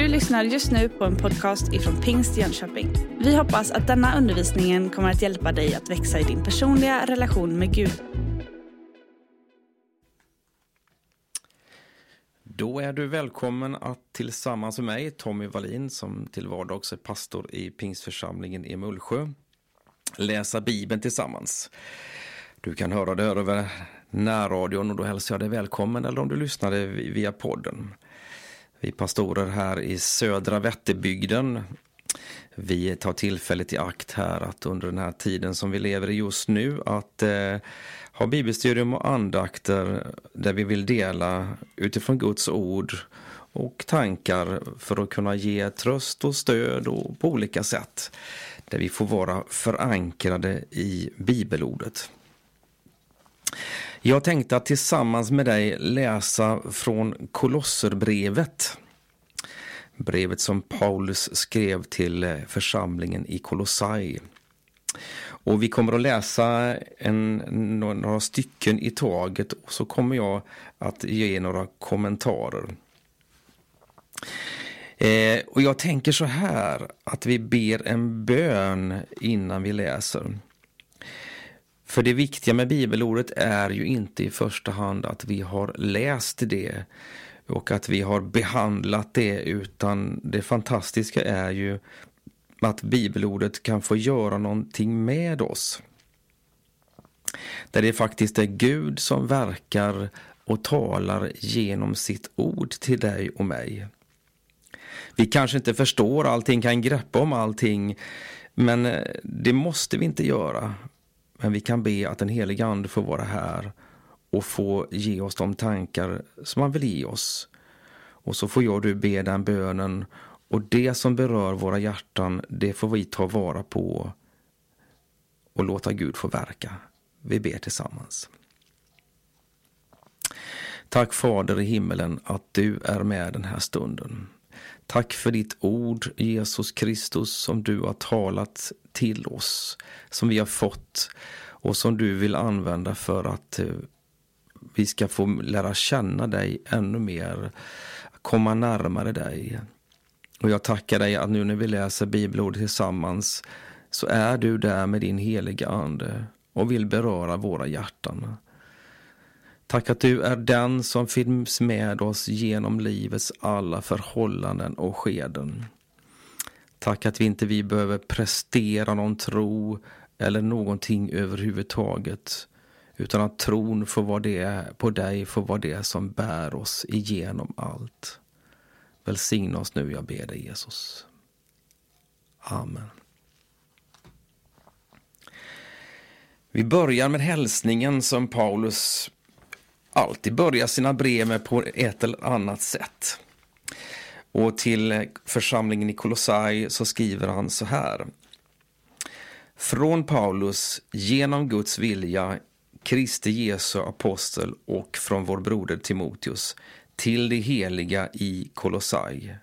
Du lyssnar just nu på en podcast ifrån Pingst Jönköping. Vi hoppas att denna undervisning kommer att hjälpa dig att växa i din personliga relation med Gud. Då är du välkommen att tillsammans med mig, Tommy Wallin, som till vardags är pastor i Pingstförsamlingen i Mullsjö, läsa Bibeln tillsammans. Du kan höra det över närradion och då hälsar jag dig välkommen eller om du lyssnade via podden. Vi pastorer här i södra Vätterbygden vi tar tillfället i akt här att under den här tiden som vi lever i just nu att eh, ha bibelstudium och andakter där vi vill dela utifrån Guds ord och tankar för att kunna ge tröst och stöd och på olika sätt där vi får vara förankrade i bibelordet. Jag tänkte att tillsammans med dig läsa från Kolosserbrevet. Brevet som Paulus skrev till eh, församlingen i Kolossai. Och vi kommer att läsa en, några stycken i taget och så kommer jag att ge några kommentarer. Eh, och jag tänker så här att vi ber en bön innan vi läser. För det viktiga med bibelordet är ju inte i första hand att vi har läst det och att vi har behandlat det utan det fantastiska är ju att bibelordet kan få göra någonting med oss. Där det faktiskt är Gud som verkar och talar genom sitt ord till dig och mig. Vi kanske inte förstår allting, kan greppa om allting, men eh, det måste vi inte göra. Men vi kan be att den helige Ande får vara här och få ge oss de tankar som han vill ge oss. Och så får jag och du be den bönen och det som berör våra hjärtan, det får vi ta vara på och låta Gud få verka. Vi ber tillsammans. Tack Fader i himmelen att du är med den här stunden. Tack för ditt ord, Jesus Kristus, som du har talat till oss, som vi har fått och som du vill använda för att eh, vi ska få lära känna dig ännu mer, komma närmare dig. Och jag tackar dig att nu när vi läser bibelordet tillsammans så är du där med din heliga ande och vill beröra våra hjärtan. Tack att du är den som finns med oss genom livets alla förhållanden och skeden. Tack att vi inte vi behöver prestera någon tro eller någonting överhuvudtaget. Utan att tron får vara det, på dig får vara det som bär oss igenom allt. Välsigna oss nu, jag ber dig Jesus. Amen. Vi börjar med hälsningen som Paulus alltid börjar sina brev med på ett eller annat sätt. Och till församlingen i Kolossai så skriver han så här. Från Paulus, genom Guds vilja, Kristi Jesu apostel och från vår broder Timoteus, till de heliga i Kolossai,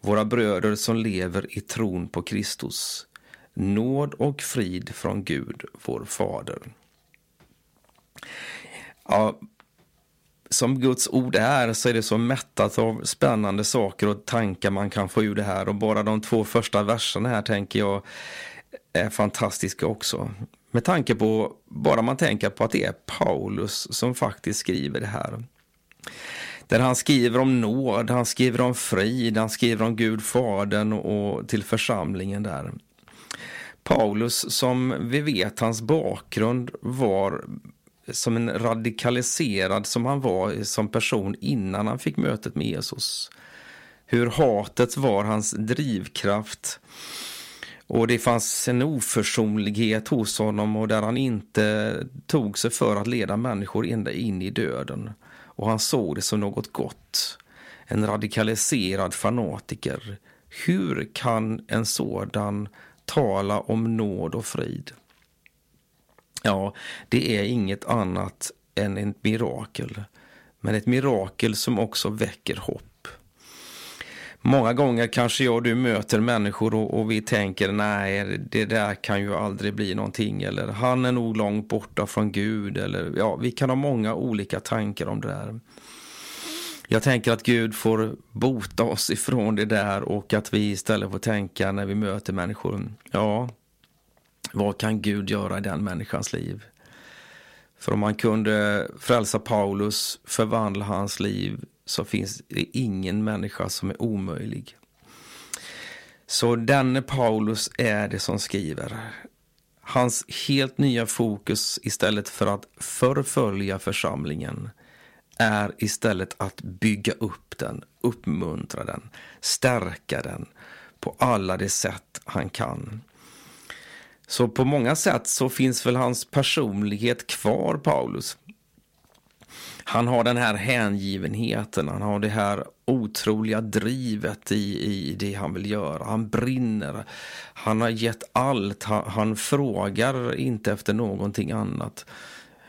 våra bröder som lever i tron på Kristus. Nåd och frid från Gud, vår Fader. Ja, som Guds ord är så är det så mättat av spännande saker och tankar man kan få ur det här och bara de två första verserna här tänker jag är fantastiska också. Med tanke på, bara man tänker på att det är Paulus som faktiskt skriver det här. Där han skriver om nåd, han skriver om frid, han skriver om Gud Fadern och till församlingen där. Paulus, som vi vet hans bakgrund var som en radikaliserad som han var som person innan han fick mötet med Jesus. Hur hatet var hans drivkraft och det fanns en oförsonlighet hos honom och där han inte tog sig för att leda människor ända in i döden. Och han såg det som något gott. En radikaliserad fanatiker. Hur kan en sådan tala om nåd och frid? Ja, det är inget annat än ett mirakel. Men ett mirakel som också väcker hopp. Många gånger kanske jag och du möter människor och, och, vi tänker nej, det där kan ju aldrig bli någonting eller han är nog långt borta från Gud eller ja, vi kan ha många olika tankar om det där. Jag tänker att Gud får bota oss ifrån det där och att vi istället får tänka när vi möter människor. Ja, vad kan Gud göra i den människans liv? För om man kunde frälsa Paulus, förvandla hans liv, så finns det ingen människa som är omöjlig. Så denne Paulus är det som skriver. Hans helt nya fokus istället för att förfölja församlingen är istället att bygga upp den, uppmuntra den, stärka den på alla de sätt han kan. Så på många sätt så finns väl hans personlighet kvar, Paulus. Han har den här hängivenheten, han har det här otroliga drivet i, i det han vill göra. Han brinner, han har gett allt, han, han frågar inte efter någonting annat.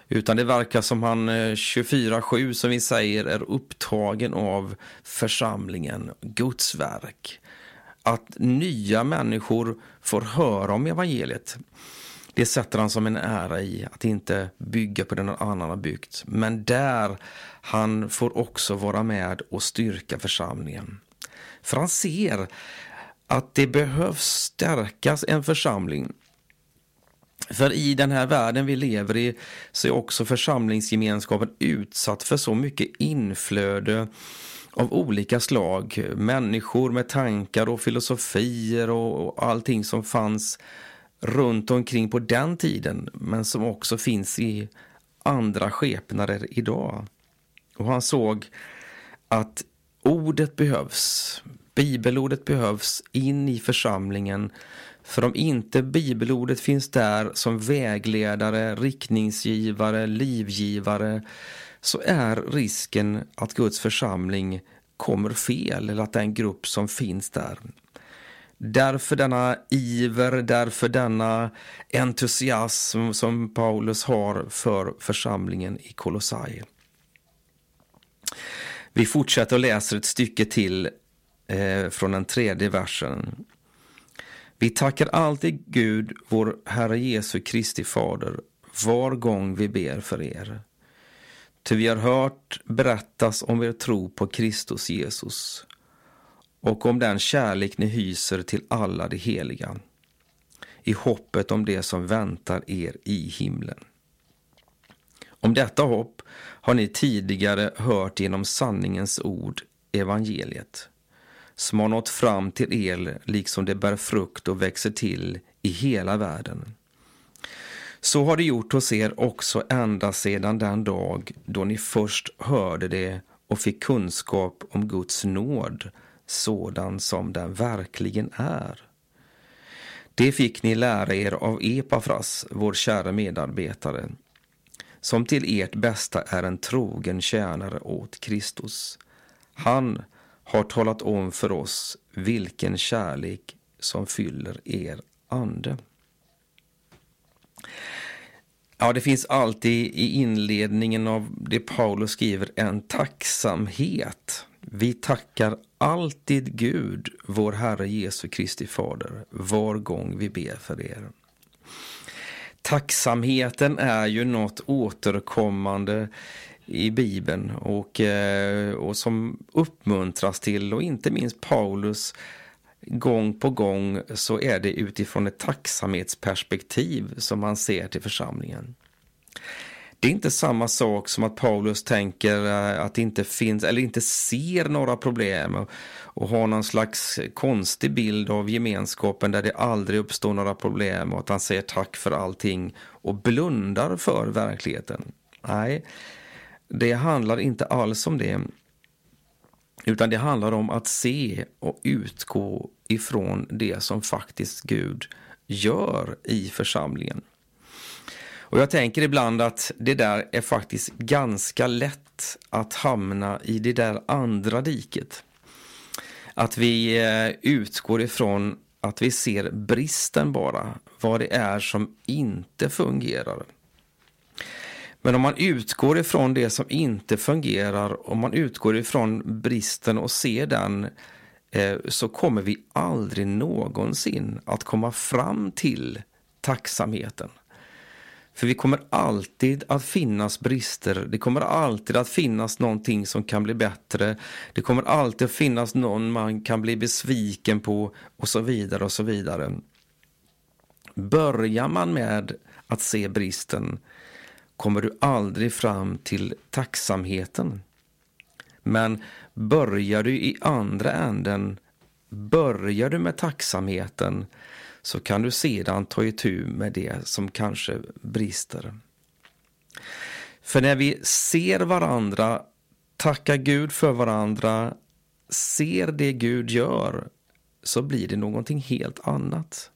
Utan det verkar som han eh, 24-7 som vi säger är upptagen av församlingen, Guds verk. Att nya människor får höra om evangeliet. Det sätter han som en ära i, att inte bygga på det någon annan har byggt. Men där han får också vara med och styrka församlingen. För han ser att det behövs stärkas en församling. För i den här världen vi lever i så är också församlingsgemenskapen utsatt för så mycket inflöde av olika slag. Människor med tankar och filosofier och allting som fanns runt omkring på den tiden men som också finns i andra skepnader idag. Och han såg att ordet behövs, bibelordet behövs in i församlingen för om inte bibelordet finns där som vägledare, riktningsgivare, livgivare så är risken att Guds församling kommer fel eller att den grupp som finns där Därför denna iver, därför denna entusiasm som Paulus har för församlingen i Kolossai. Vi fortsätter och läser ett stycke till eh, från den tredje versen. Vi tackar alltid Gud, vår Herre Jesu Kristi Fader, var gång vi ber för er. Ty vi har hört berättas om er tro på Kristus Jesus och om den kärlek ni hyser till alla de heliga i hoppet om det som väntar er i himlen. Om detta hopp har ni tidigare hört genom sanningens ord, evangeliet, som har nått fram till er liksom det bär frukt och växer till i hela världen. Så har det gjort hos er också ända sedan den dag då ni först hörde det och fick kunskap om Guds nåd sådan som den verkligen är. Det fick ni lära er av Epafras, vår kära medarbetare, som till ert bästa är en trogen tjänare åt Kristus. Han har talat om för oss vilken kärlek som fyller er ande. Ja, det finns alltid i inledningen av det Paulus skriver en tacksamhet. Vi tackar alltid Gud, vår Herre Jesu Kristi Fader, var gång vi ber för er. Tacksamheten är ju något återkommande i Bibeln och, eh, och som uppmuntras till och inte minst Paulus gång på gång så är det utifrån ett tacksamhetsperspektiv som man ser till församlingen. Det är inte samma sak som att Paulus tänker eh, att det inte finns eller inte ser några problem och, och har någon slags konstig bild av gemenskapen där det aldrig uppstår några problem och att han säger tack för allting och blundar för verkligheten. Nej, det handlar inte alls om det. Utan det handlar om att se och utgå ifrån det som faktiskt Gud gör i församlingen. Och jag tänker ibland att det där är faktiskt ganska lätt att hamna i det där andra diket. Att vi eh, utgår ifrån att vi ser bristen bara, vad det är som inte fungerar. Men om man utgår ifrån det som inte fungerar, om man utgår ifrån bristen och ser den, eh, så kommer vi aldrig någonsin att komma fram till tacksamheten. För vi kommer alltid att finnas brister. Det kommer alltid att finnas någonting som kan bli bättre. Det kommer alltid att finnas någon man kan bli besviken på och så vidare och så vidare. Börjar man med att se bristen kommer du aldrig fram till tacksamheten. Men börjar du i andra änden, börjar du med tacksamheten så kan du sedan ta itu med det som kanske brister. För när vi ser varandra, tackar Gud för varandra, ser det Gud gör, så blir det någonting helt annat.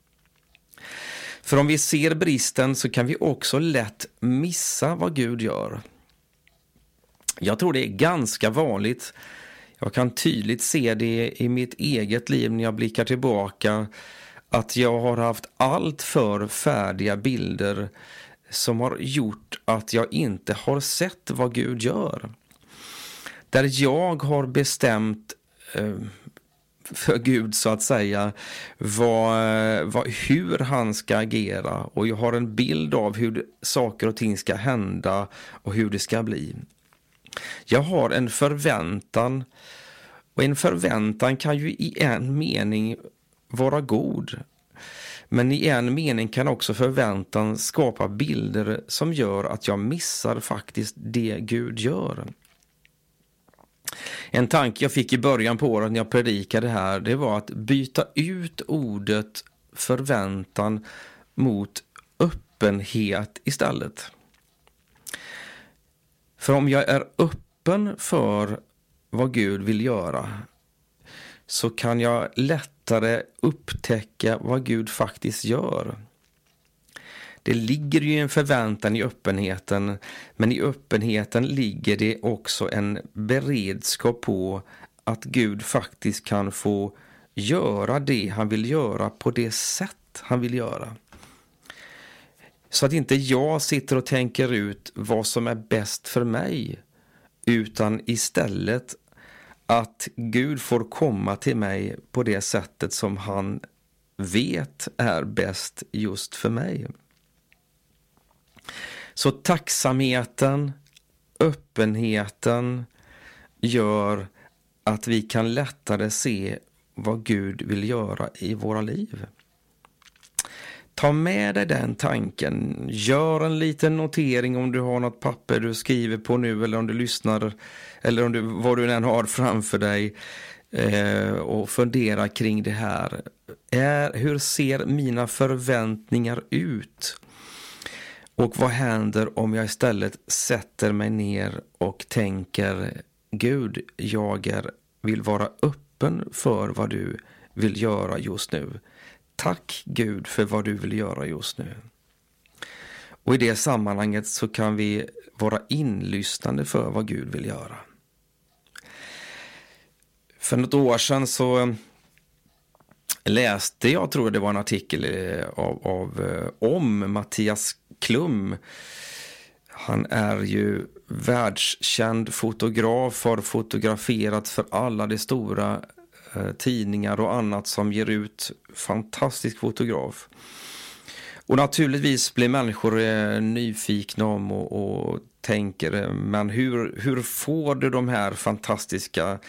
För om vi ser bristen så kan vi också lätt missa vad Gud gör. Jag tror det är ganska vanligt. Jag kan tydligt se det i mitt eget liv när jag blickar tillbaka att jag har haft allt för färdiga bilder som har gjort att jag inte har sett vad Gud gör. Där jag har bestämt eh, för Gud så att säga vad, vad, hur han ska agera och jag har en bild av hur saker och ting ska hända och hur det ska bli. Jag har en förväntan och en förväntan kan ju i en mening vara god. Men i en mening kan också förväntan skapa bilder som gör att jag missar faktiskt det Gud gör. En tanke jag fick i början på året när jag predikade här, det var att byta ut ordet förväntan mot öppenhet istället. För om jag är öppen för vad Gud vill göra så kan jag lättare upptäcka vad Gud faktiskt gör. Det ligger ju en förväntan i öppenheten, men i öppenheten ligger det också en beredskap på att Gud faktiskt kan få göra det han vill göra på det sätt han vill göra. Så att inte jag sitter och tänker ut vad som är bäst för mig, utan istället att Gud får komma till mig på det sättet som han vet är bäst just för mig. Så tacksamheten, öppenheten gör att vi kan lättare se vad Gud vill göra i våra liv. Ta med dig den tanken. Gör en liten notering om du har något papper du skriver på nu eller om du lyssnar eller om du, vad du än har framför dig eh, och fundera kring det här. Är, hur ser mina förväntningar ut? Och vad händer om jag istället sätter mig ner och tänker Gud, jag är, vill vara öppen för vad du vill göra just nu. Tack Gud för vad du vill göra just nu. Och i det sammanhanget så kan vi vara inlyssnande för vad Gud vill göra. För något år sedan så eh, läste jag, tror det var en artikel eh, av, av, eh, om Mattias Klum. Han är ju världskänd fotograf, har fotograferat för alla de stora eh, tidningar och annat som ger ut fantastisk fotograf. Och naturligtvis blir människor eh, nyfikna om och, och tänker, eh, men hur, hur får du de här fantastiska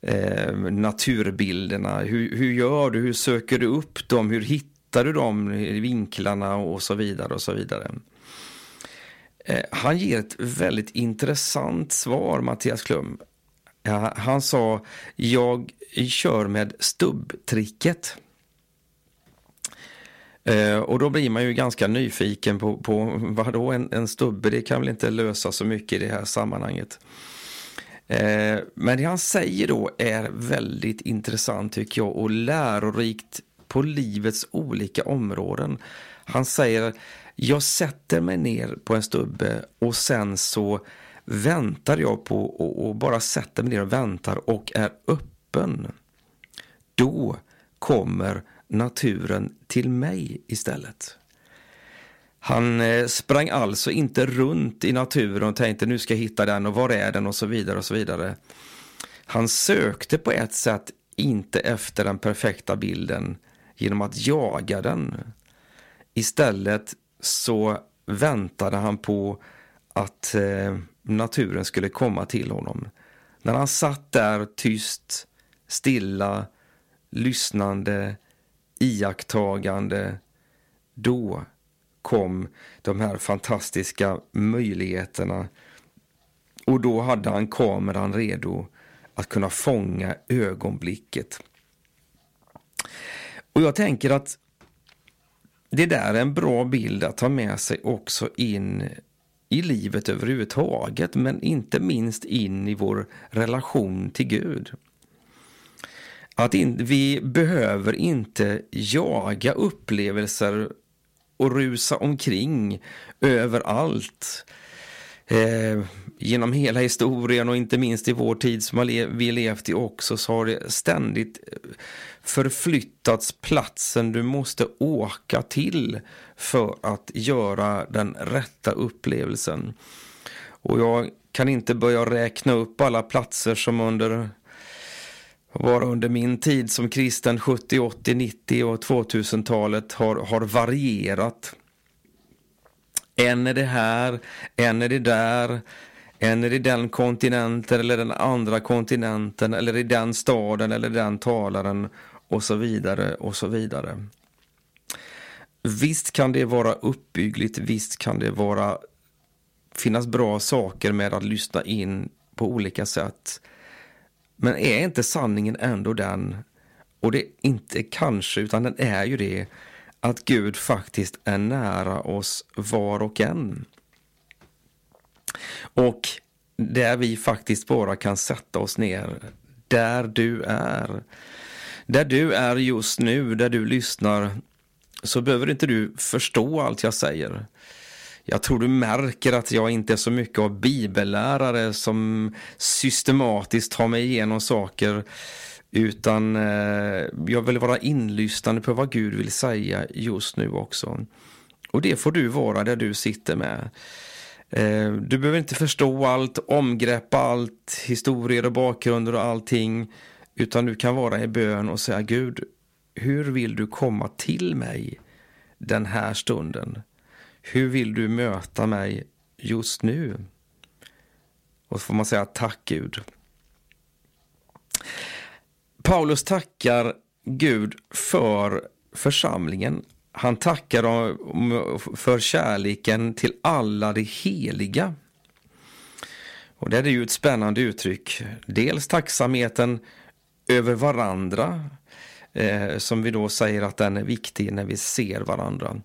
eh, naturbilderna? Hur, hur gör du? Hur söker du upp dem? Hur hittar hittar du de vinklarna och så vidare och så vidare? Eh, han ger ett väldigt intressant svar, Mattias Klum. Han sa, jag kör med stubbtricket. Eh, och då blir man ju ganska nyfiken på, på vad då en, en stubbe, det kan väl inte lösa så mycket i det här sammanhanget. Eh, men det han säger då är väldigt intressant tycker jag och lärorikt på livets olika områden. Han säger, jag sätter mig ner på en stubbe och sen så väntar jag på och, och bara sätter mig ner och väntar och är öppen. Då kommer naturen till mig istället. Han eh, sprang alltså inte runt i naturen och tänkte nu ska jag hitta den och var är den och så vidare och så vidare. Han sökte på ett sätt inte efter den perfekta bilden genom att jaga den. Istället så väntade han på att eh, naturen skulle komma till honom. När han satt där tyst, stilla, lyssnande, iakttagande, då kom de här fantastiska möjligheterna. Och då hade han kameran redo att kunna fånga ögonblicket. Och jag tänker att det där är en bra bild att ta med sig också in i livet överhuvudtaget, men inte minst in i vår relation till Gud. Att in, vi behöver inte jaga upplevelser och rusa omkring överallt. Eh, genom hela historien och inte minst i vår tid som vi levt i också så har det ständigt eh, förflyttats platsen du måste åka till för att göra den rätta upplevelsen. Och jag kan inte börja räkna upp alla platser som under var under min tid som kristen 70, 80, 90 och 2000-talet har, har varierat. En är det här, en är det där, en är det den kontinenten eller den andra kontinenten eller i den staden eller den talaren och så vidare och så vidare. Visst kan det vara uppbyggligt, visst kan det vara finnas bra saker med att lyssna in på olika sätt. Men är inte sanningen ändå den, och det är inte kanske, utan den är ju det, att Gud faktiskt är nära oss var och en. Och där vi faktiskt bara kan sätta oss ner, där du är. Där du är just nu, där du lyssnar, så behöver inte du förstå allt jag säger. Jag tror du märker att jag inte är så mycket av bibellärare som systematiskt tar mig igenom saker utan eh, jag vill vara inlyssnande på vad Gud vill säga just nu också. Och det får du vara där du sitter med. Eh, du behöver inte förstå allt, omgreppa allt, historier och bakgrunder och allting. Utan du kan vara i bön och säga Gud, hur vill du komma till mig den här stunden? Hur vill du möta mig just nu? Och så får man säga tack Gud. Paulus tackar Gud för församlingen. Han tackar för kärleken till alla de heliga. Och det är ju ett spännande uttryck. Dels tacksamheten över varandra, eh, som vi då säger att den är viktig när vi ser varandra.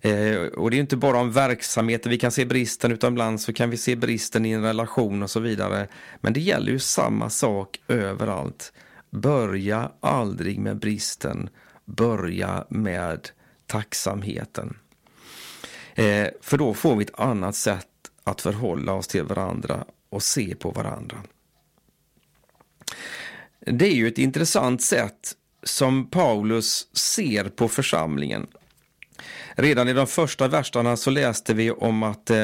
Eh, och det är inte bara om verksamheten vi kan se bristen, utan ibland så kan vi se bristen i en relation och så vidare. Men det gäller ju samma sak överallt. Börja aldrig med bristen, börja med tacksamheten. Eh, för då får vi ett annat sätt att förhålla oss till varandra och se på varandra. Det är ju ett intressant sätt som Paulus ser på församlingen. Redan i de första verserna så läste vi om att eh,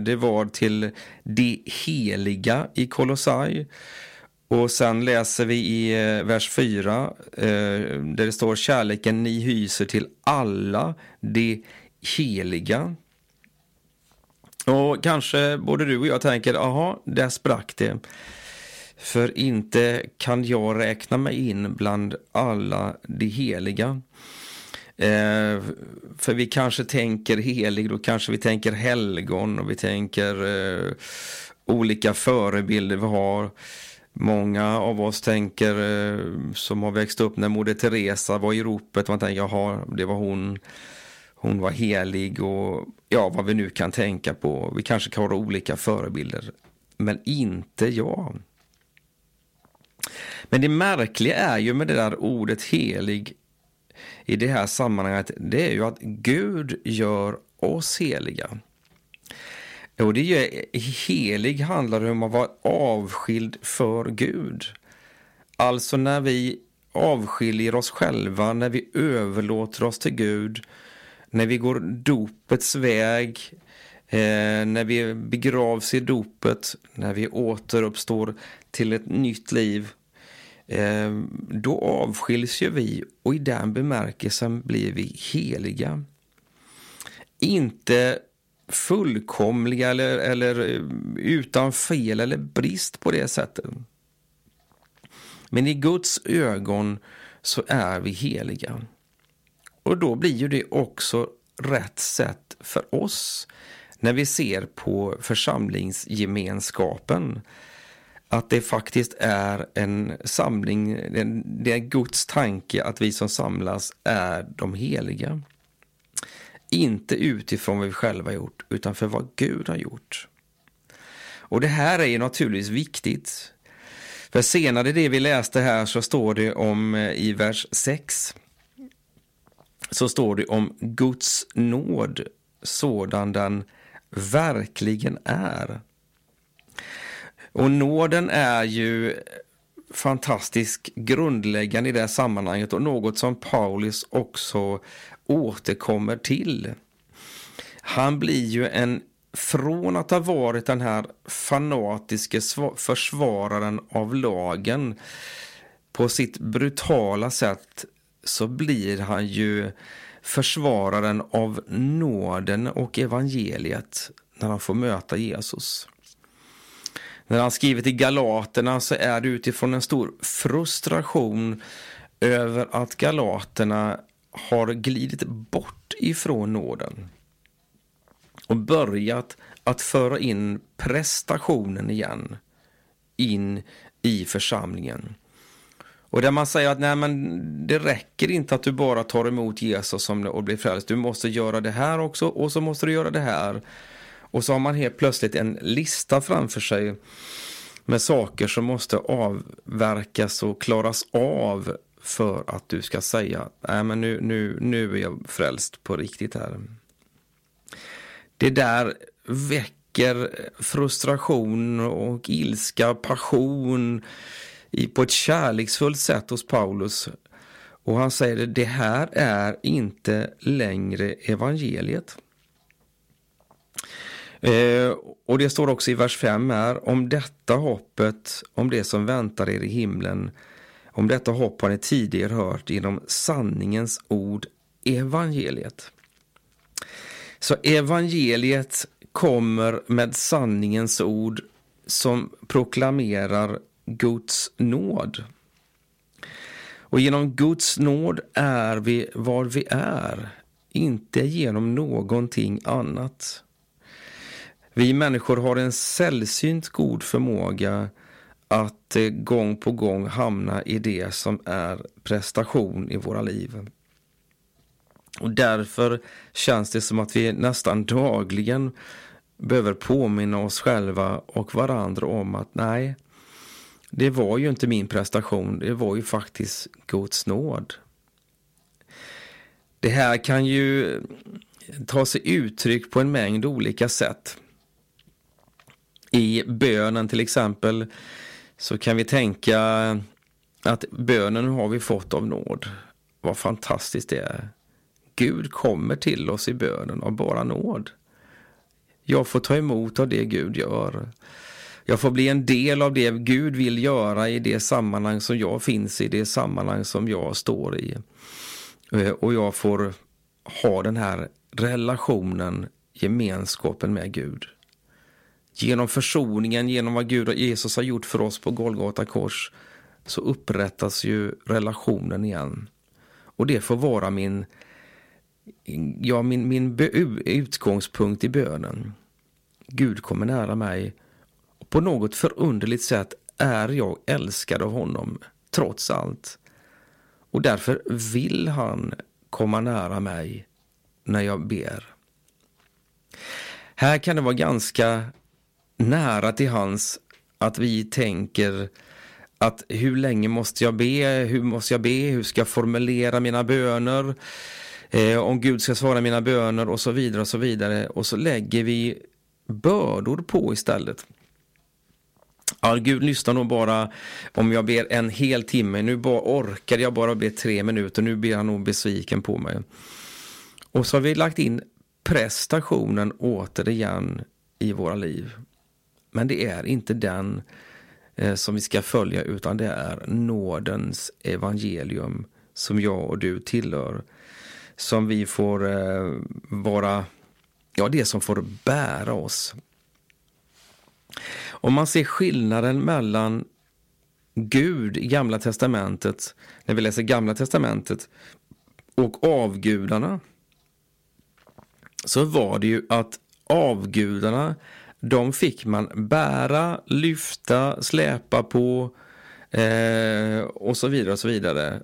det var till de heliga i Kolossai. Och sen läser vi i eh, vers 4 eh, där det står kärleken ni hyser till alla de heliga. Och kanske både du och jag tänker, aha, där sprack det. För inte kan jag räkna mig in bland alla de heliga. Eh, för vi kanske tänker helig, då kanske vi tänker helgon och vi tänker eh, olika förebilder vi har. Många av oss tänker, eh, som har växt upp när Moder Teresa var i ropet, man tänker jaha, det var hon. Hon var helig och ja, vad vi nu kan tänka på. Vi kanske kan ha olika förebilder, men inte jag. Men det märkliga är ju med det där ordet helig i det här sammanhanget, det är ju att Gud gör oss heliga. Jo, det är eh, helig handlar om att vara avskild för Gud. Alltså när vi avskiljer oss själva, när vi överlåter oss till Gud, när vi går dopets väg, eh, när vi begravs i dopet, när vi återuppstår till ett nytt liv, eh, då avskiljs ju vi och i den bemärkelsen blir vi heliga. Inte fullkomliga eller, eller eh, utan fel eller brist på det sättet. Men i Guds ögon så är vi heliga. Och då blir ju det också rätt sätt för oss när vi ser på församlingsgemenskapen att det faktiskt är en samling, det är Guds tanke att vi som samlas är de heliga. Inte utifrån vad vi själva gjort, utan för vad Gud har gjort. Och det här är ju naturligtvis viktigt. För senare i det vi läste här så står det om eh, i vers 6 så står det om Guds nåd sådan den verkligen är. Och nåden är ju fantastisk grundläggande i det här sammanhanget och något som Paulus också återkommer till. Han blir ju en, från att ha varit den här fanatiske försvararen av lagen på sitt brutala sätt så blir han ju försvararen av nåden och evangeliet när han får möta Jesus. När han skriver till Galaterna så är det utifrån en stor frustration över att Galaterna har glidit bort ifrån nåden och börjat att föra in prestationen igen in i församlingen. Och där man säger att nej, men det räcker inte att du bara tar emot Jesus och blir frälst. Du måste göra det här också och så måste du göra det här. Och så har man helt plötsligt en lista framför sig med saker som måste avverkas och klaras av för att du ska säga nej men nu, nu, nu är jag frälst på riktigt här. Det där väcker frustration och ilska, passion på ett kärleksfullt sätt hos Paulus. Och han säger det här är inte längre evangeliet. Eh, och det står också i vers 5 här, om detta hoppet, om det som väntar er i himlen, om detta hopp har ni tidigare hört genom sanningens ord, evangeliet. Så evangeliet kommer med sanningens ord som proklamerar Guds nåd. Och genom Guds nåd är vi var vi är, inte genom någonting annat. Vi människor har en sällsynt god förmåga att eh, gång på gång hamna i det som är prestation i våra liv. Och därför känns det som att vi nästan dagligen behöver påminna oss själva och varandra om att nej, det var ju inte min prestation, det var ju faktiskt Guds nåd. Det här kan ju ta sig uttryck på en mängd olika sätt. I bönen till exempel så kan vi tänka att bönen har vi fått av nåd. Vad fantastiskt det är. Gud kommer till oss i bönen av bara nåd. Jag får ta emot av det Gud gör. Jag får bli en del av det Gud vill göra i det sammanhang som jag finns i, det sammanhang som jag står i. Eh, och jag får ha den här relationen, gemenskapen med Gud. Genom försoningen, genom vad Gud och Jesus har gjort för oss på Golgata kors så upprättas ju relationen igen. Och det får vara min, ja, min, min utgångspunkt i bönen. Gud kommer nära mig och på något förunderligt sätt är jag älskad av honom trots allt. Och därför vill han komma nära mig när jag ber. Här kan det vara ganska nära till hans att vi tänker att hur länge måste jag be, hur måste jag be, hur ska jag formulera mina böner, eh, om Gud ska svara mina böner och så vidare och så vidare. Och så lägger vi bördor på istället. Ja, Gud lyssnar nog bara om jag ber en hel timme. Nu bara orkar jag bara be tre minuter. Nu blir han nog besviken på mig. Och så har vi lagt in prestationen återigen i våra liv. Men det är inte den eh, som vi ska följa utan det är nådens evangelium som jag och du tillhör. Som vi får eh, vara ja, det som får bära oss. Om man ser skillnaden mellan Gud i Gamla Testamentet, när vi läser Gamla Testamentet, och avgudarna, så var det ju att avgudarna, de fick man bära, lyfta, släpa på eh, och så vidare och så vidare.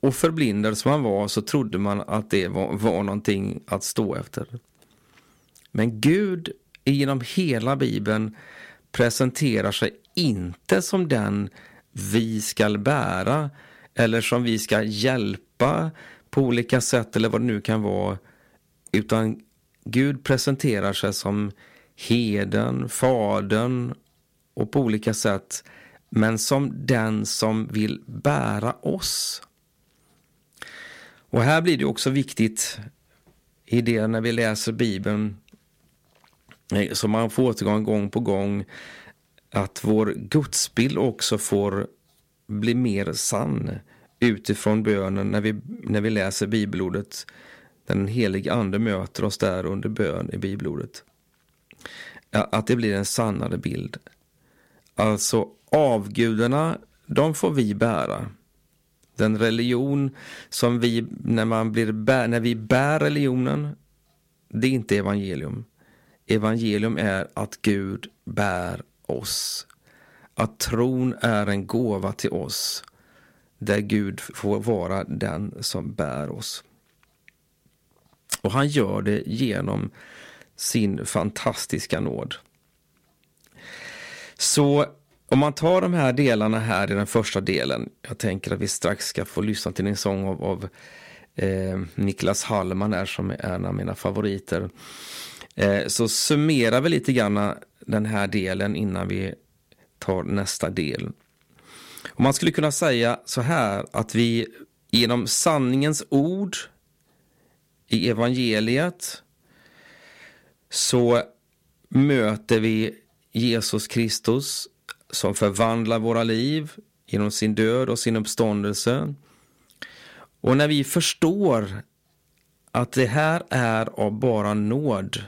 Och förblindad som man var så trodde man att det var, var någonting att stå efter. Men Gud genom hela Bibeln presenterar sig inte som den vi ska bära eller som vi ska hjälpa på olika sätt eller vad det nu kan vara. Utan Gud presenterar sig som heden, fadern och på olika sätt men som den som vill bära oss. Och här blir det också viktigt i det när vi läser Bibeln eh, som man får återgång gång på gång att vår gudsbild också får bli mer sann utifrån bönen när vi, när vi läser bibelordet. Den helige ande möter oss där under bön i bibelordet. Att det blir en sannare bild. Alltså avgudarna, de får vi bära. Den religion som vi, när, man blir bär, när vi bär religionen, det är inte evangelium. Evangelium är att Gud bär oss. Att tron är en gåva till oss där Gud får vara den som bär oss. Och han gör det genom sin fantastiska nåd. Så om man tar de här delarna här i den första delen, jag tänker att vi strax ska få lyssna till en sång av, av eh, Niklas Hallman här som är en av mina favoriter. Eh, så summerar vi lite grann den här delen innan vi tar nästa del. Och man skulle kunna säga så här att vi genom sanningens ord i evangeliet så möter vi Jesus Kristus som förvandlar våra liv genom sin död och sin uppståndelse. Och när vi förstår att det här är av bara nåd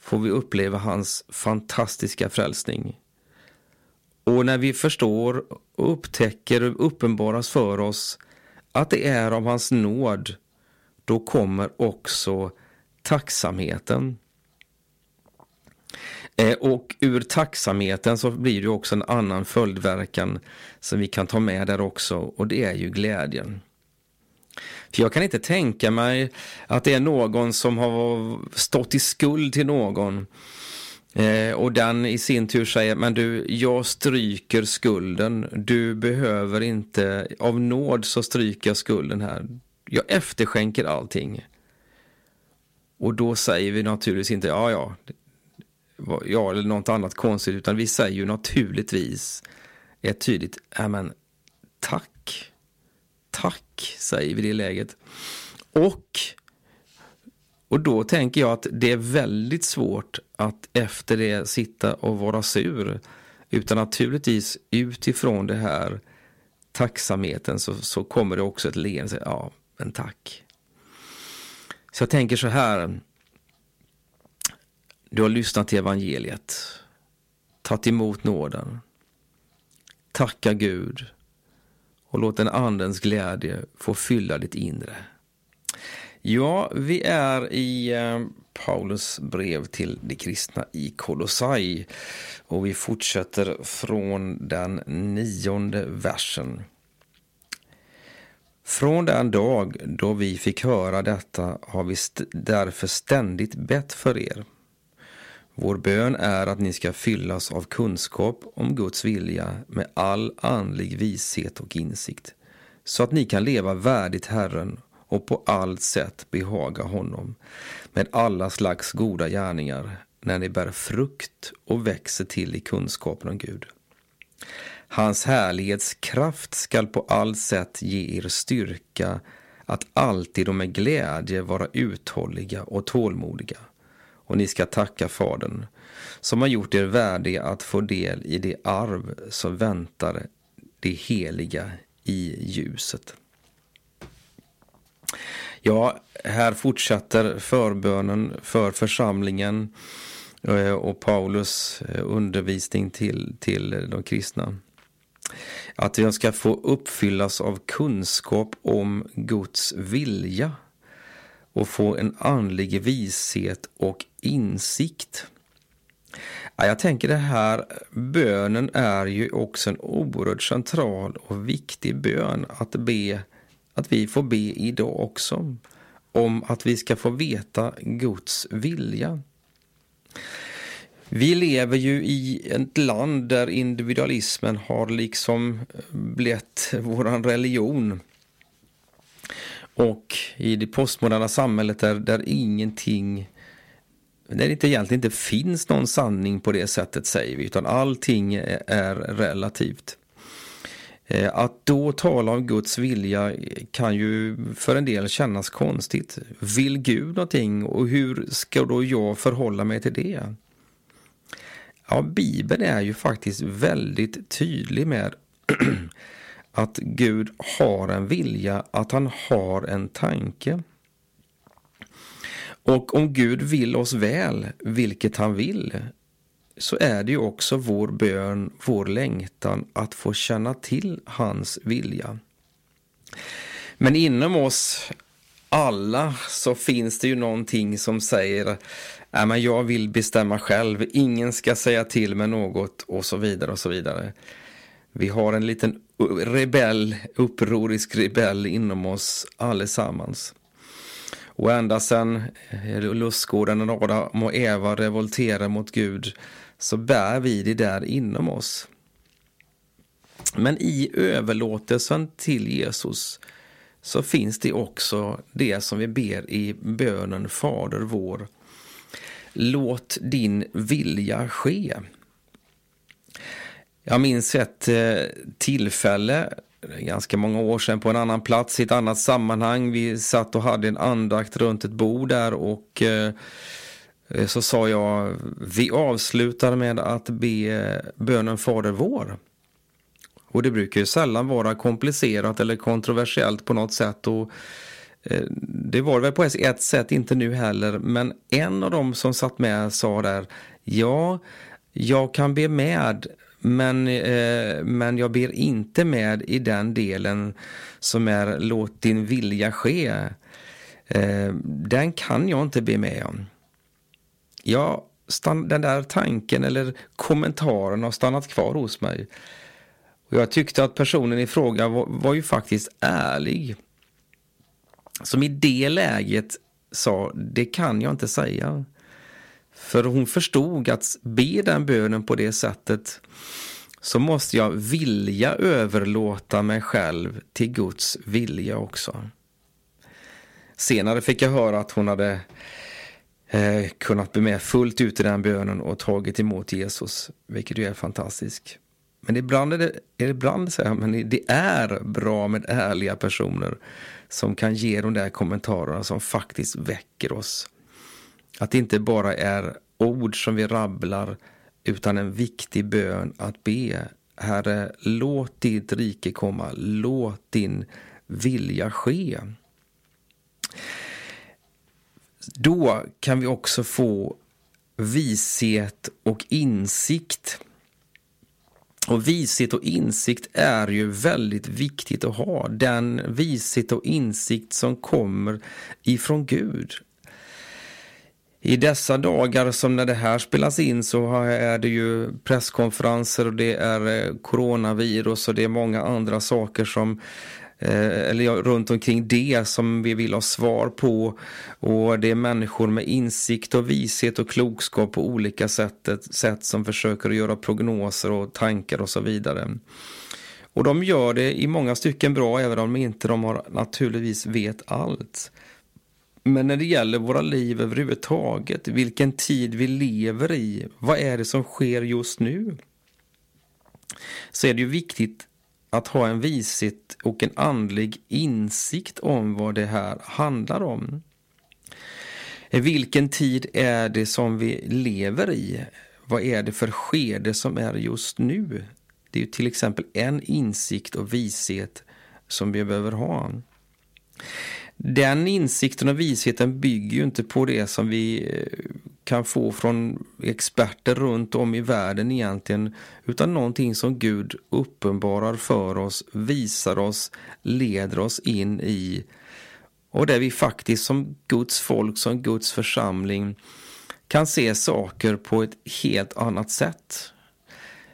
får vi uppleva hans fantastiska frälsning. Och när vi förstår och upptäcker och uppenbaras för oss att det är av hans nåd, då kommer också tacksamheten. Eh, och ur tacksamheten så blir det också en annan följdverkan som vi kan ta med där också och det är ju glädjen. För jag kan inte tänka mig att det är någon som har stått i skuld till någon eh, och den i sin tur säger, men du, jag stryker skulden. Du behöver inte, av nåd så stryker jag skulden här. Jag efterskänker allting. Och då säger vi naturligtvis inte, ja, ja, ja, eller något annat konstigt, utan vi säger ju naturligtvis ett tydligt, ja men tack, tack, säger vi i det läget. Och, och då tänker jag att det är väldigt svårt att efter det sitta och vara sur, utan naturligtvis utifrån det här tacksamheten så, så kommer det också ett leende, ja, men tack. Så jag tänker så här, du har lyssnat till evangeliet, tagit emot nåden. Tacka Gud och låt den andens glädje få fylla ditt inre. Ja, vi är i eh, Paulus brev till de kristna i Kolossai och vi fortsätter från den nionde versen. Från den dag då vi fick höra detta har vi st därför ständigt bett för er vår bön är att ni ska fyllas av kunskap om Guds vilja med all andlig vishet och insikt, så att ni kan leva värdigt Herren och på allt sätt behaga honom med alla slags goda gärningar när ni bär frukt och växer till i kunskapen om Gud. Hans härlighetskraft skall på allt sätt ge er styrka att alltid och med glädje vara uthålliga och tålmodiga och ni ska tacka Fadern som har gjort er värdiga att få del i det arv som väntar det heliga i ljuset. Ja, här fortsätter förbönen för församlingen eh, och Paulus eh, undervisning till, till de kristna. Att den ska få uppfyllas av kunskap om Guds vilja och få en andlig vishet och insikt. jag tänker det här, bönen är ju också en oerhört central och viktig bön att be, att vi får be idag också. Om att vi ska få veta Guds vilja. Vi lever ju i ett land där individualismen har liksom eh, blivit våran religion. Och i det postmoderna samhället där, där ingenting där det inte egentligen inte finns någon sanning på det sättet säger vi, utan allting är relativt. Eh, att då tala om Guds vilja kan ju för en del kännas konstigt. Vill Gud någonting och hur ska då jag förhålla mig till det? Ja, Bibeln är ju faktiskt väldigt tydlig med att Gud har en vilja, att han har en tanke. Och om Gud vill oss väl, vilket han vill, så är det ju också vår bön, vår längtan att få känna till hans vilja. Men inom oss alla så finns det ju någonting som säger Nej, men jag vill bestämma själv, ingen ska säga till mig något och så vidare och så vidare. Vi har en liten rebell, upprorisk rebell inom oss allesammans. Och ända sedan eh, lustgården Adam och Eva revolterar mot Gud så bär vi det där inom oss. Men i överlåtelsen till Jesus så finns det också det som vi ber i bönen Fader vår. Låt din vilja ske. Jag minns ett eh, tillfälle ganska många år sedan på en annan plats i ett annat sammanhang. Vi satt och hade en andakt runt ett bord där och eh, så sa jag vi avslutar med att be eh, bönen Fader vår. Och det brukar ju sällan vara komplicerat eller kontroversiellt på något sätt. Och Eh, det var väl på ett sätt inte nu heller, men en av dem som satt med sa där, ja, jag kan be med, men, eh, men jag ber inte med i den delen som är låt din vilja ske. Eh, den kan jag inte be med om. Ja, den där tanken eller kommentaren har stannat kvar hos mig. Och jag tyckte att personen i fråga var, var ju faktiskt ärlig. Som i det läget sa, det kan jag inte säga. För hon förstod att be den bönen på det sättet så måste jag vilja överlåta mig själv till Guds vilja också. Senare fick jag höra att hon hade eh, kunnat bli med fullt ut i den bönen och tagit emot Jesus, vilket ju är fantastiskt. Men ibland är det, ibland säger jag, men det är bra med ärliga personer som kan ge de där kommentarerna som faktiskt väcker oss. Att det inte bara är ord som vi rabblar utan en viktig bön att be. Herre, låt ditt rike komma, låt din vilja ske. Då kan vi också få vishet och insikt och vishet och insikt är ju väldigt viktigt att ha. Den vishet och insikt som kommer ifrån Gud. I dessa dagar som när det här spelas in så är det ju presskonferenser och det är eh, coronavirus och det är många andra saker som Eh, eller runt omkring det som vi vill ha svar på. Och det är människor med insikt och vishet och klokskap på olika sätt, sätt som försöker att göra prognoser och tankar och så vidare. Och de gör det i många stycken bra, även om inte de har naturligtvis vet allt. Men när det gäller våra liv överhuvudtaget, vilken tid vi lever i, vad är det som sker just nu? Så är det ju viktigt att ha en vishet och en andlig insikt om vad det här handlar om. Vilken tid är det som vi lever i? Vad är det för skede som är just nu? Det är ju till exempel en insikt och vishet som vi behöver ha. Den insikten och visheten bygger ju inte på det som vi eh, kan få från experter runt om i världen egentligen, utan någonting som Gud uppenbarar för oss, visar oss, leder oss in i och där vi faktiskt som Guds folk, som Guds församling kan se saker på ett helt annat sätt.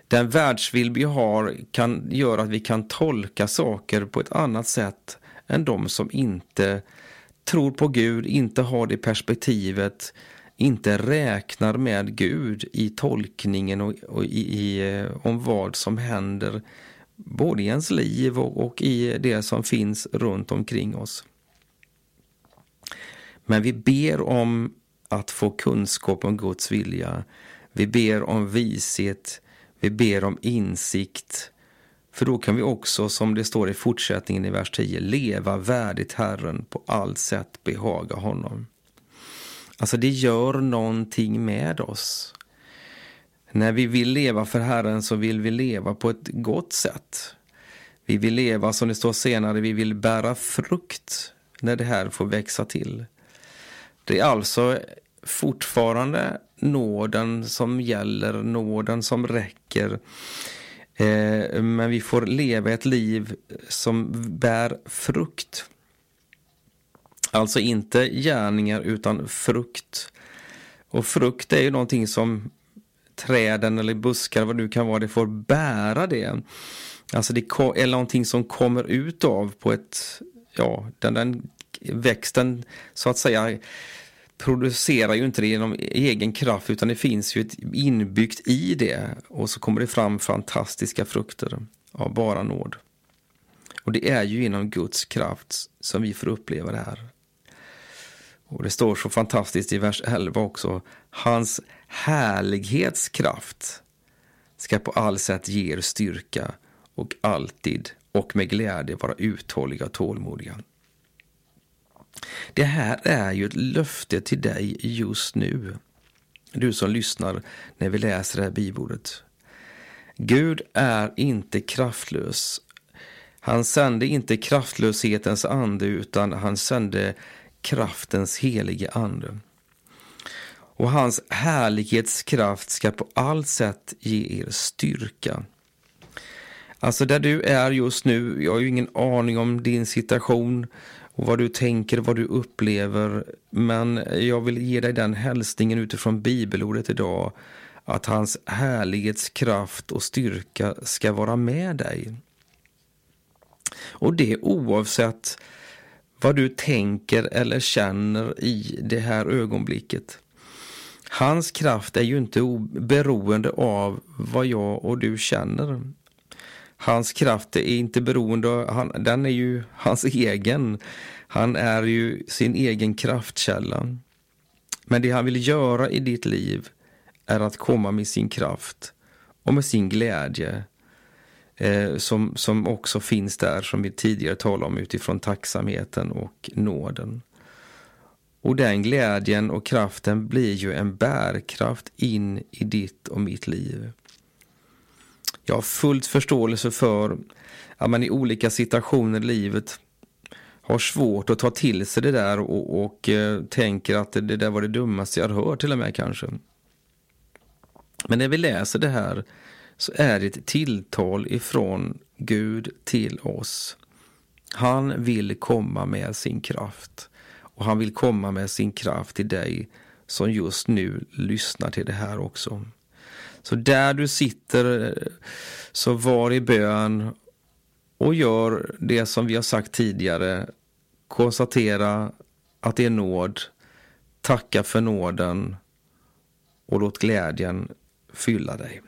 Den världsbild vi har kan göra att vi kan tolka saker på ett annat sätt än de som inte tror på Gud, inte har det perspektivet, inte räknar med Gud i tolkningen och, och i, i, eh, om vad som händer både i ens liv och, och i det som finns runt omkring oss. Men vi ber om att få kunskap om Guds vilja. Vi ber om vishet. Vi ber om insikt. För då kan vi också, som det står i fortsättningen i vers 10, leva värdigt Herren på allt sätt behaga honom. Alltså det gör någonting med oss. När vi vill leva för Herren så vill vi leva på ett gott sätt. Vi vill leva, som det står senare, vi vill bära frukt när det här får växa till. Det är alltså fortfarande nåden som gäller, nåden som räcker. Eh, men vi får leva ett liv som bär frukt. Alltså inte gärningar utan frukt. Och frukt är ju någonting som träden eller buskar, vad du kan vara, det får bära det. Alltså det är någonting som kommer ut av på ett, ja, den, den växten så att säga producerar ju inte det genom egen kraft utan det finns ju ett inbyggt i det och så kommer det fram fantastiska frukter av bara nåd. Och det är ju genom Guds kraft som vi får uppleva det här. Och det står så fantastiskt i vers 11 också. Hans härlighetskraft ska på all sätt ge er styrka och alltid och med glädje vara uthålliga och tålmodiga. Det här är ju ett löfte till dig just nu. Du som lyssnar när vi läser det här bibelordet. Gud är inte kraftlös. Han sände inte kraftlöshetens ande utan han sände kraftens helige ande. Och hans härlighetskraft ska på allt sätt ge er styrka. Alltså där du är just nu, jag har ju ingen aning om din situation och vad du tänker, vad du upplever. Men jag vill ge dig den hälsningen utifrån bibelordet idag. Att hans härlighetskraft och styrka ska vara med dig. Och det oavsett vad du tänker eller känner i det här ögonblicket. Hans kraft är ju inte beroende av vad jag och du känner. Hans kraft är inte beroende, han, den är ju hans egen. Han är ju sin egen kraftkälla. Men det han vill göra i ditt liv är att komma med sin kraft och med sin glädje eh, som, som också finns där, som vi tidigare talade om, utifrån tacksamheten och nåden. Och den glädjen och kraften blir ju en bärkraft in i ditt och mitt liv. Jag har fullt förståelse för att man i olika situationer i livet har svårt att ta till sig det där och, och eh, tänker att det, det där var det dummaste jag hört till och med kanske. Men när vi läser det här så är det ett tilltal ifrån Gud till oss. Han vill komma med sin kraft och han vill komma med sin kraft till dig som just nu lyssnar till det här också. Så där du sitter, eh, så var i bön och gör det som vi har sagt tidigare. Konstatera att det är nåd, tacka för nåden och låt glädjen fylla dig.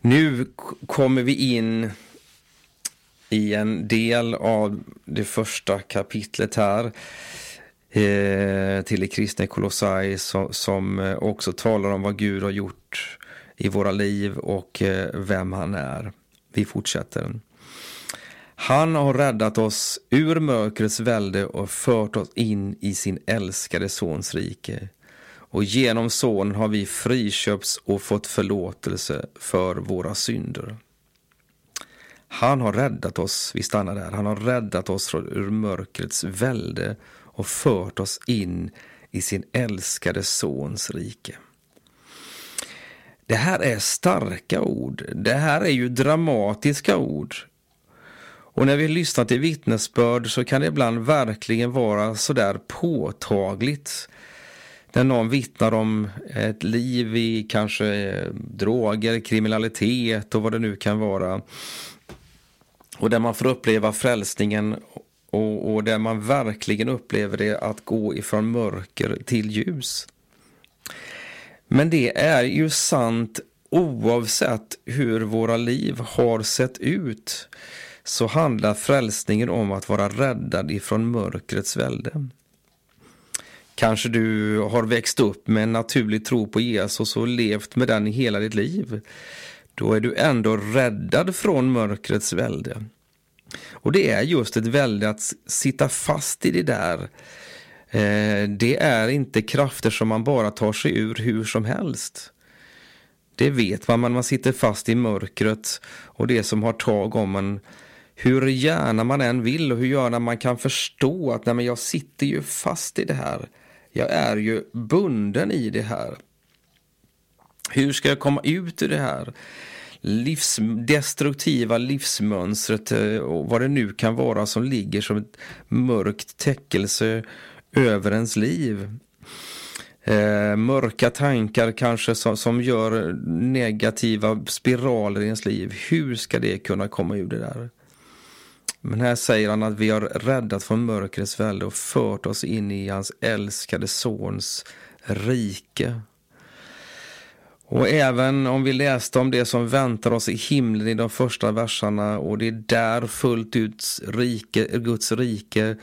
Nu kommer vi in i en del av det första kapitlet här eh, Eh, till det kristna Kolossai som, som eh, också talar om vad Gud har gjort i våra liv och eh, vem han är. Vi fortsätter. Han har räddat oss ur mörkrets välde och fört oss in i sin älskade sons rike. Och genom sonen har vi friköpts och fått förlåtelse för våra synder. Han har räddat oss, vi stannar där, han har räddat oss ur mörkrets välde och fört oss in i sin älskade sons rike. Det här är starka ord. Det här är ju dramatiska ord. Och när vi lyssnar till vittnesbörd så kan det ibland verkligen vara sådär påtagligt. När någon vittnar om ett liv i kanske eh, droger, kriminalitet och vad det nu kan vara. Och där man får uppleva frälsningen och, och där man verkligen upplever det att gå ifrån mörker till ljus. Men det är ju sant oavsett hur våra liv har sett ut så handlar frälsningen om att vara räddad ifrån mörkrets välde. Kanske du har växt upp med en naturlig tro på Jesus och levt med den i hela ditt liv. Då är du ändå räddad från mörkrets välde. Och det är just ett välde att sitta fast i det där. Eh, det är inte krafter som man bara tar sig ur hur som helst. Det vet man, men man sitter fast i mörkret och det som har tag om en hur gärna man än vill och hur gärna man kan förstå att nej, men jag sitter ju fast i det här. Jag är ju bunden i det här. Hur ska jag komma ut ur det här? Livs, destruktiva livsmönstret eh, och vad det nu kan vara som ligger som ett mörkt täckelse över ens liv. Eh, mörka tankar kanske som, som gör negativa spiraler i ens liv. Hur ska det kunna komma ur det där? Men här säger han att vi har räddat från mörkrets välde och fört oss in i hans älskade sons rike. Och även om vi läste om det som väntar oss i himlen i de första verserna och det är där fullt ut rike, Guds rike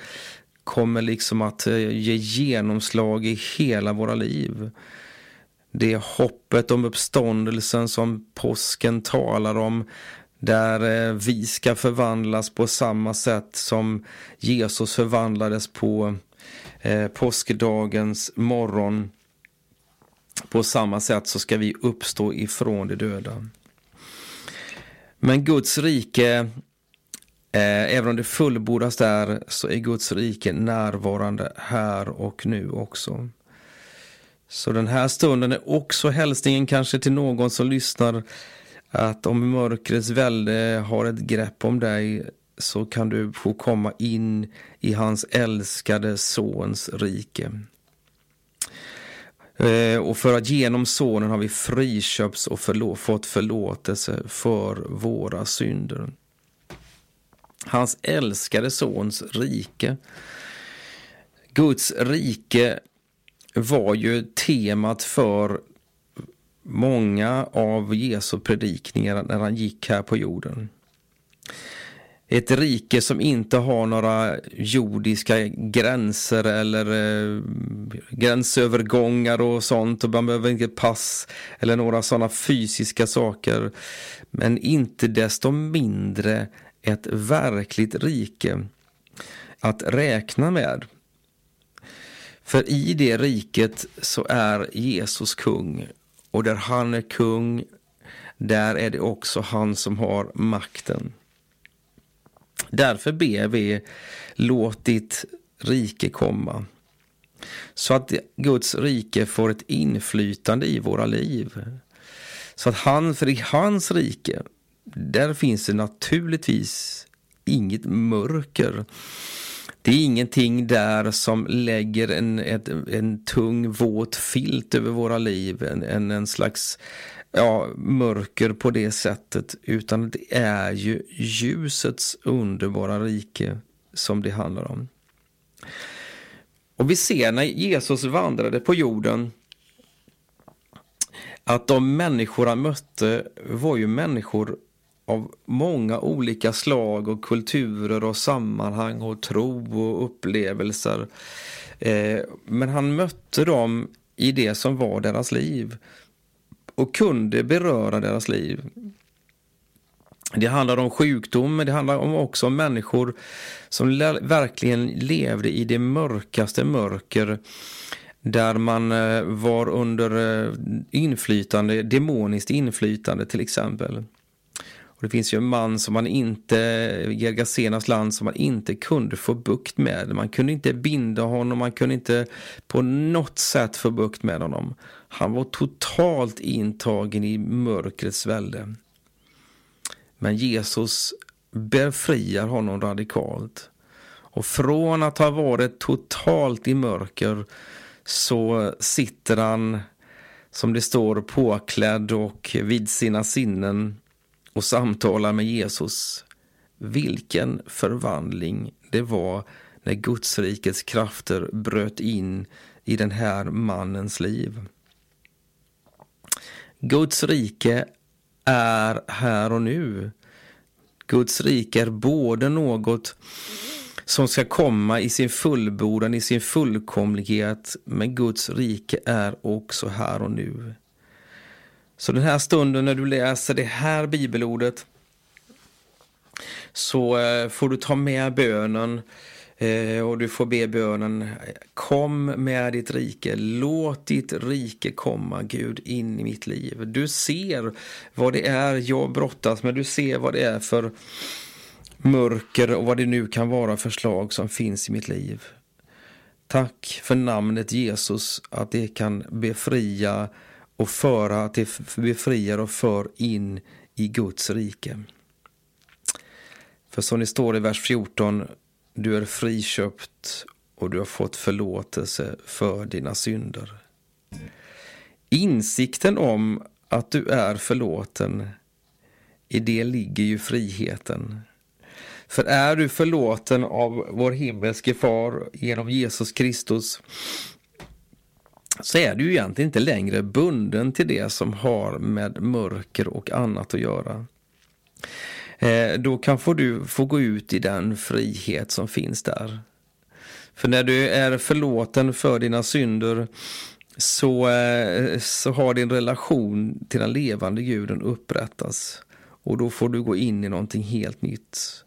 kommer liksom att eh, ge genomslag i hela våra liv. Det är hoppet om uppståndelsen som påsken talar om där eh, vi ska förvandlas på samma sätt som Jesus förvandlades på eh, påskdagens morgon på samma sätt så ska vi uppstå ifrån de döda. Men Guds rike, eh, även om det fullbordas där, så är Guds rike närvarande här och nu också. Så den här stunden är också hälsningen kanske till någon som lyssnar att om mörkrets välde har ett grepp om dig så kan du få komma in i hans älskade sons rike. Eh, och för att genom sonen har vi friköps och förlå fått förlåtelse för våra synder. Hans älskade sons rike. Guds rike var ju temat för många av Jesu predikningar när han gick här på jorden. Ett rike som inte har några jordiska gränser eller eh, gränsövergångar och sånt och man behöver inte pass eller några sådana fysiska saker. Men inte desto mindre ett verkligt rike att räkna med. För i det riket så är Jesus kung och där han är kung där är det också han som har makten. Därför ber vi, låt ditt rike komma. Så att Guds rike får ett inflytande i våra liv. Så att han, för i hans rike, där finns det naturligtvis inget mörker. Det är ingenting där som lägger en, ett, en tung våt filt över våra liv, en, en, en slags ja, mörker på det sättet, utan det är ju ljusets underbara rike som det handlar om. Och vi ser när Jesus vandrade på jorden att de människor han mötte var ju människor av många olika slag och kulturer och sammanhang och tro och upplevelser. Eh, men han mötte dem i det som var deras liv och kunde beröra deras liv. Det handlar om sjukdom, men det handlar också om människor som verkligen levde i det mörkaste mörker där man eh, var under eh, inflytande, demoniskt inflytande till exempel. Och det finns ju en man som man inte, Gergasenas land, som man inte kunde få bukt med. Man kunde inte binda honom, man kunde inte på något sätt få bukt med honom. Han var totalt intagen i mörkrets välde. Men Jesus befriar honom radikalt. Och från att ha varit totalt i mörker så sitter han, som det står, påklädd och vid sina sinnen och samtalar med Jesus. Vilken förvandling det var när Gudsrikets krafter bröt in i den här mannens liv. Guds rike är här och nu. Guds rike är både något som ska komma i sin fullbordan, i sin fullkomlighet, men Guds rike är också här och nu. Så den här stunden när du läser det här bibelordet så eh, får du ta med bönen eh, och du får be bönen Kom med ditt rike, låt ditt rike komma Gud in i mitt liv. Du ser vad det är jag brottas med, du ser vad det är för mörker och vad det nu kan vara för slag som finns i mitt liv. Tack för namnet Jesus, att det kan befria och föra, till befriar och för in i Guds rike. För som det står i vers 14, du är friköpt och du har fått förlåtelse för dina synder. Insikten om att du är förlåten, i det ligger ju friheten. För är du förlåten av vår himmelske far genom Jesus Kristus så är du egentligen inte längre bunden till det som har med mörker och annat att göra. Eh, då kan få du få gå ut i den frihet som finns där. För när du är förlåten för dina synder så, eh, så har din relation till den levande guden upprättats. Och då får du gå in i någonting helt nytt.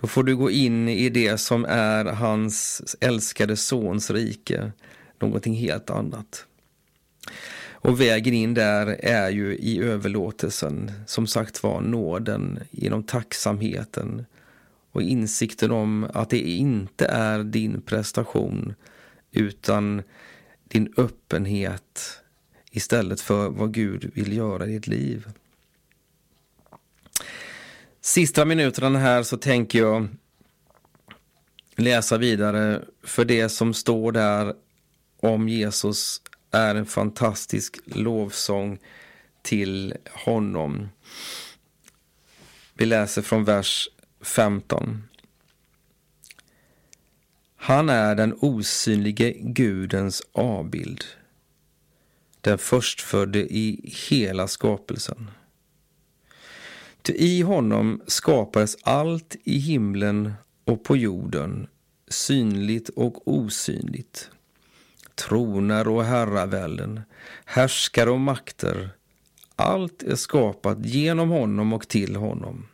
Då får du gå in i det som är hans älskade sons rike, någonting helt annat. Och vägen in där är ju i överlåtelsen, som sagt var nåden, genom tacksamheten och insikten om att det inte är din prestation utan din öppenhet istället för vad Gud vill göra i ditt liv. Sista minuterna här så tänker jag läsa vidare för det som står där om Jesus är en fantastisk lovsång till honom. Vi läser från vers 15. Han är den osynlige Gudens avbild, den förstfödde i hela skapelsen. Ty i honom skapades allt i himlen och på jorden, synligt och osynligt. Troner och herravälden, härskare och makter, allt är skapat genom honom och till honom.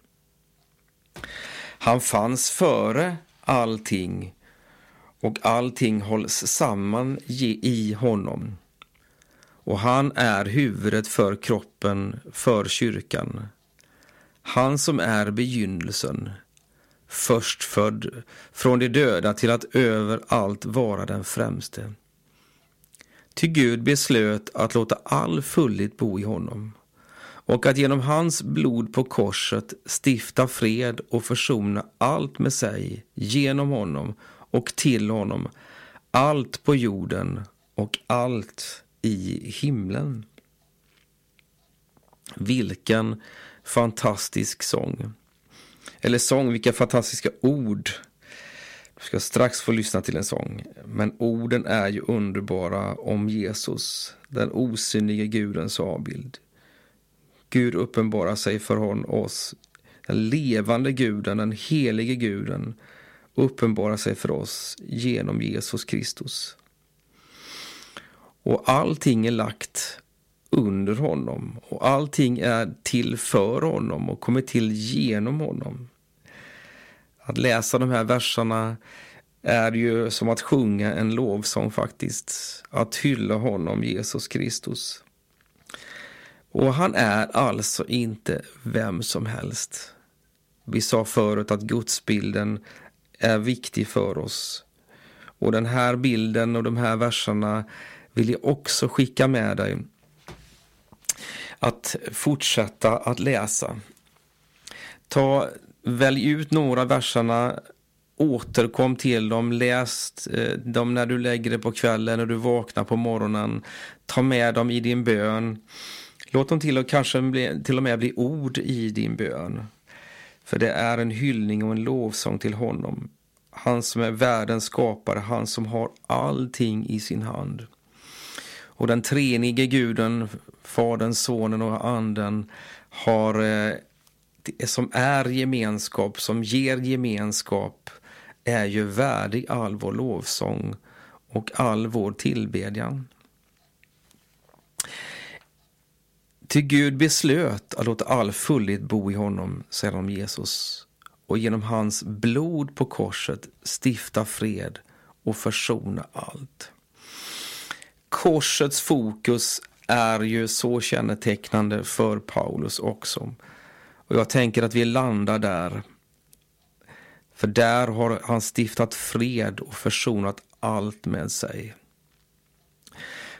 Han fanns före allting och allting hålls samman i honom. Och han är huvudet för kroppen, för kyrkan. Han som är begynnelsen, förstfödd, från de döda till att över allt vara den främste. Ty Gud beslöt att låta all fullhet bo i honom och att genom hans blod på korset stifta fred och försona allt med sig genom honom och till honom, allt på jorden och allt i himlen. Vilken fantastisk sång. Eller sång, vilka fantastiska ord. Du ska strax få lyssna till en sång. Men orden är ju underbara om Jesus, den osynlige Gudens avbild. Gud uppenbarar sig för oss, den levande guden, den helige guden uppenbarar sig för oss genom Jesus Kristus. Och allting är lagt under honom och allting är till för honom och kommer till genom honom. Att läsa de här verserna är ju som att sjunga en lovsång faktiskt. Att hylla honom, Jesus Kristus. Och han är alltså inte vem som helst. Vi sa förut att gudsbilden är viktig för oss. Och den här bilden och de här verserna vill jag också skicka med dig att fortsätta att läsa. Ta, välj ut några verserna, återkom till dem, läs eh, dem när du lägger dig på kvällen, när du vaknar på morgonen. Ta med dem i din bön. Låt dem till och, kanske bli, till och med bli ord i din bön. För det är en hyllning och en lovsång till honom. Han som är världens skapare, han som har allting i sin hand. Och den treenige guden, Fadern, Sonen och Anden har, eh, som är gemenskap, som ger gemenskap, är ju värdig all vår lovsång och all vår tillbedjan. Till Gud beslöt att låta all fullhet bo i honom, säger om Jesus, och genom hans blod på korset stifta fred och försona allt. Korsets fokus är ju så kännetecknande för Paulus också. Och jag tänker att vi landar där. För där har han stiftat fred och försonat allt med sig.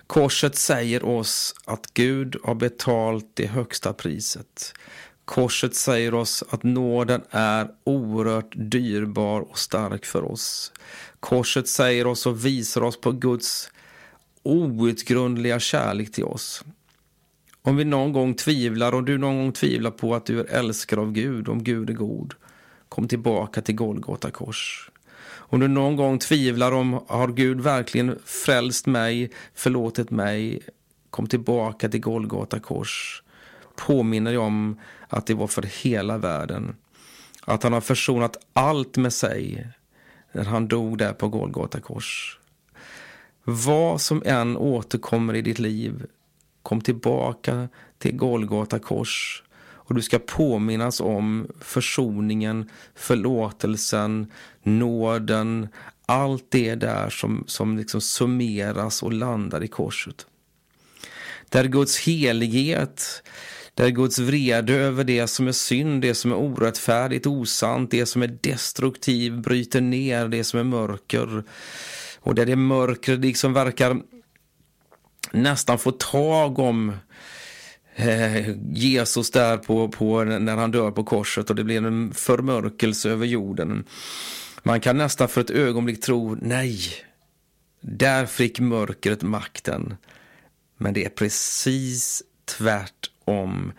Korset säger oss att Gud har betalt det högsta priset. Korset säger oss att nåden är oerhört dyrbar och stark för oss. Korset säger oss och visar oss på Guds outgrundliga kärlek till oss. Om vi någon gång tvivlar, och du någon gång tvivlar på att du är älskad av Gud, om Gud är god, kom tillbaka till Golgata kors. Om du någon gång tvivlar om, har Gud verkligen frälst mig, förlåtit mig, kom tillbaka till Golgata kors. Påminner jag om att det var för hela världen. Att han har försonat allt med sig när han dog där på Golgata kors. Vad som än återkommer i ditt liv, kom tillbaka till Golgata kors och du ska påminnas om försoningen, förlåtelsen, nåden, allt det där som, som liksom summeras och landar i korset. Där Guds helighet, där Guds vrede över det som är synd, det som är orättfärdigt, osant, det som är destruktivt bryter ner det som är mörker. Och där det mörkret liksom verkar nästan få tag om eh, Jesus där på, på, när han dör på korset och det blir en förmörkelse över jorden. Man kan nästan för ett ögonblick tro, nej, där fick mörkret makten. Men det är precis tvärtom.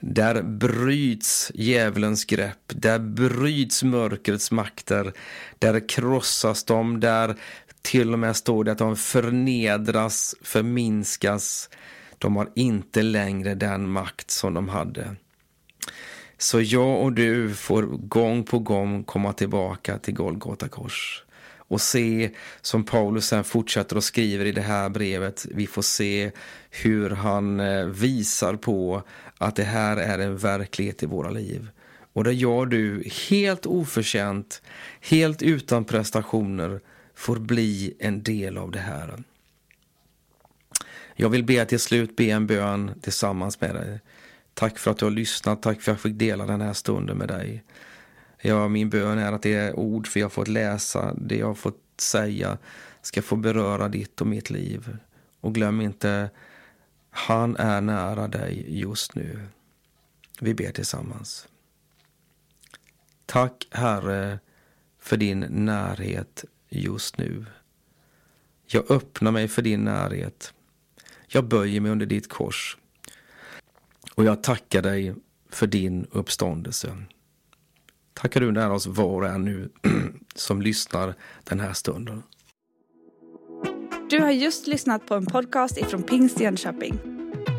Där bryts djävulens grepp, där bryts mörkrets makter, där krossas de, där till och med står det att de förnedras, förminskas. De har inte längre den makt som de hade. Så jag och du får gång på gång komma tillbaka till Golgata kors och se, som Paulus sen fortsätter och skriver i det här brevet, vi får se hur han eh, visar på att det här är en verklighet i våra liv. Och det gör du helt oförtjänt, helt utan prestationer, får bli en del av det här. Jag vill be till slut be en bön tillsammans med dig. Tack för att du har lyssnat, tack för att jag fick dela den här stunden med dig. Ja, min bön är att det är ord för jag har fått läsa, det jag har fått säga ska få beröra ditt och mitt liv. Och glöm inte, han är nära dig just nu. Vi ber tillsammans. Tack Herre för din närhet just nu. Jag öppnar mig för din närhet. Jag böjer mig under ditt kors. Och jag tackar dig för din uppståndelse. Tackar du nära oss var och en nu som lyssnar den här stunden. Du har just lyssnat på en podcast ifrån Pingst Jönköping.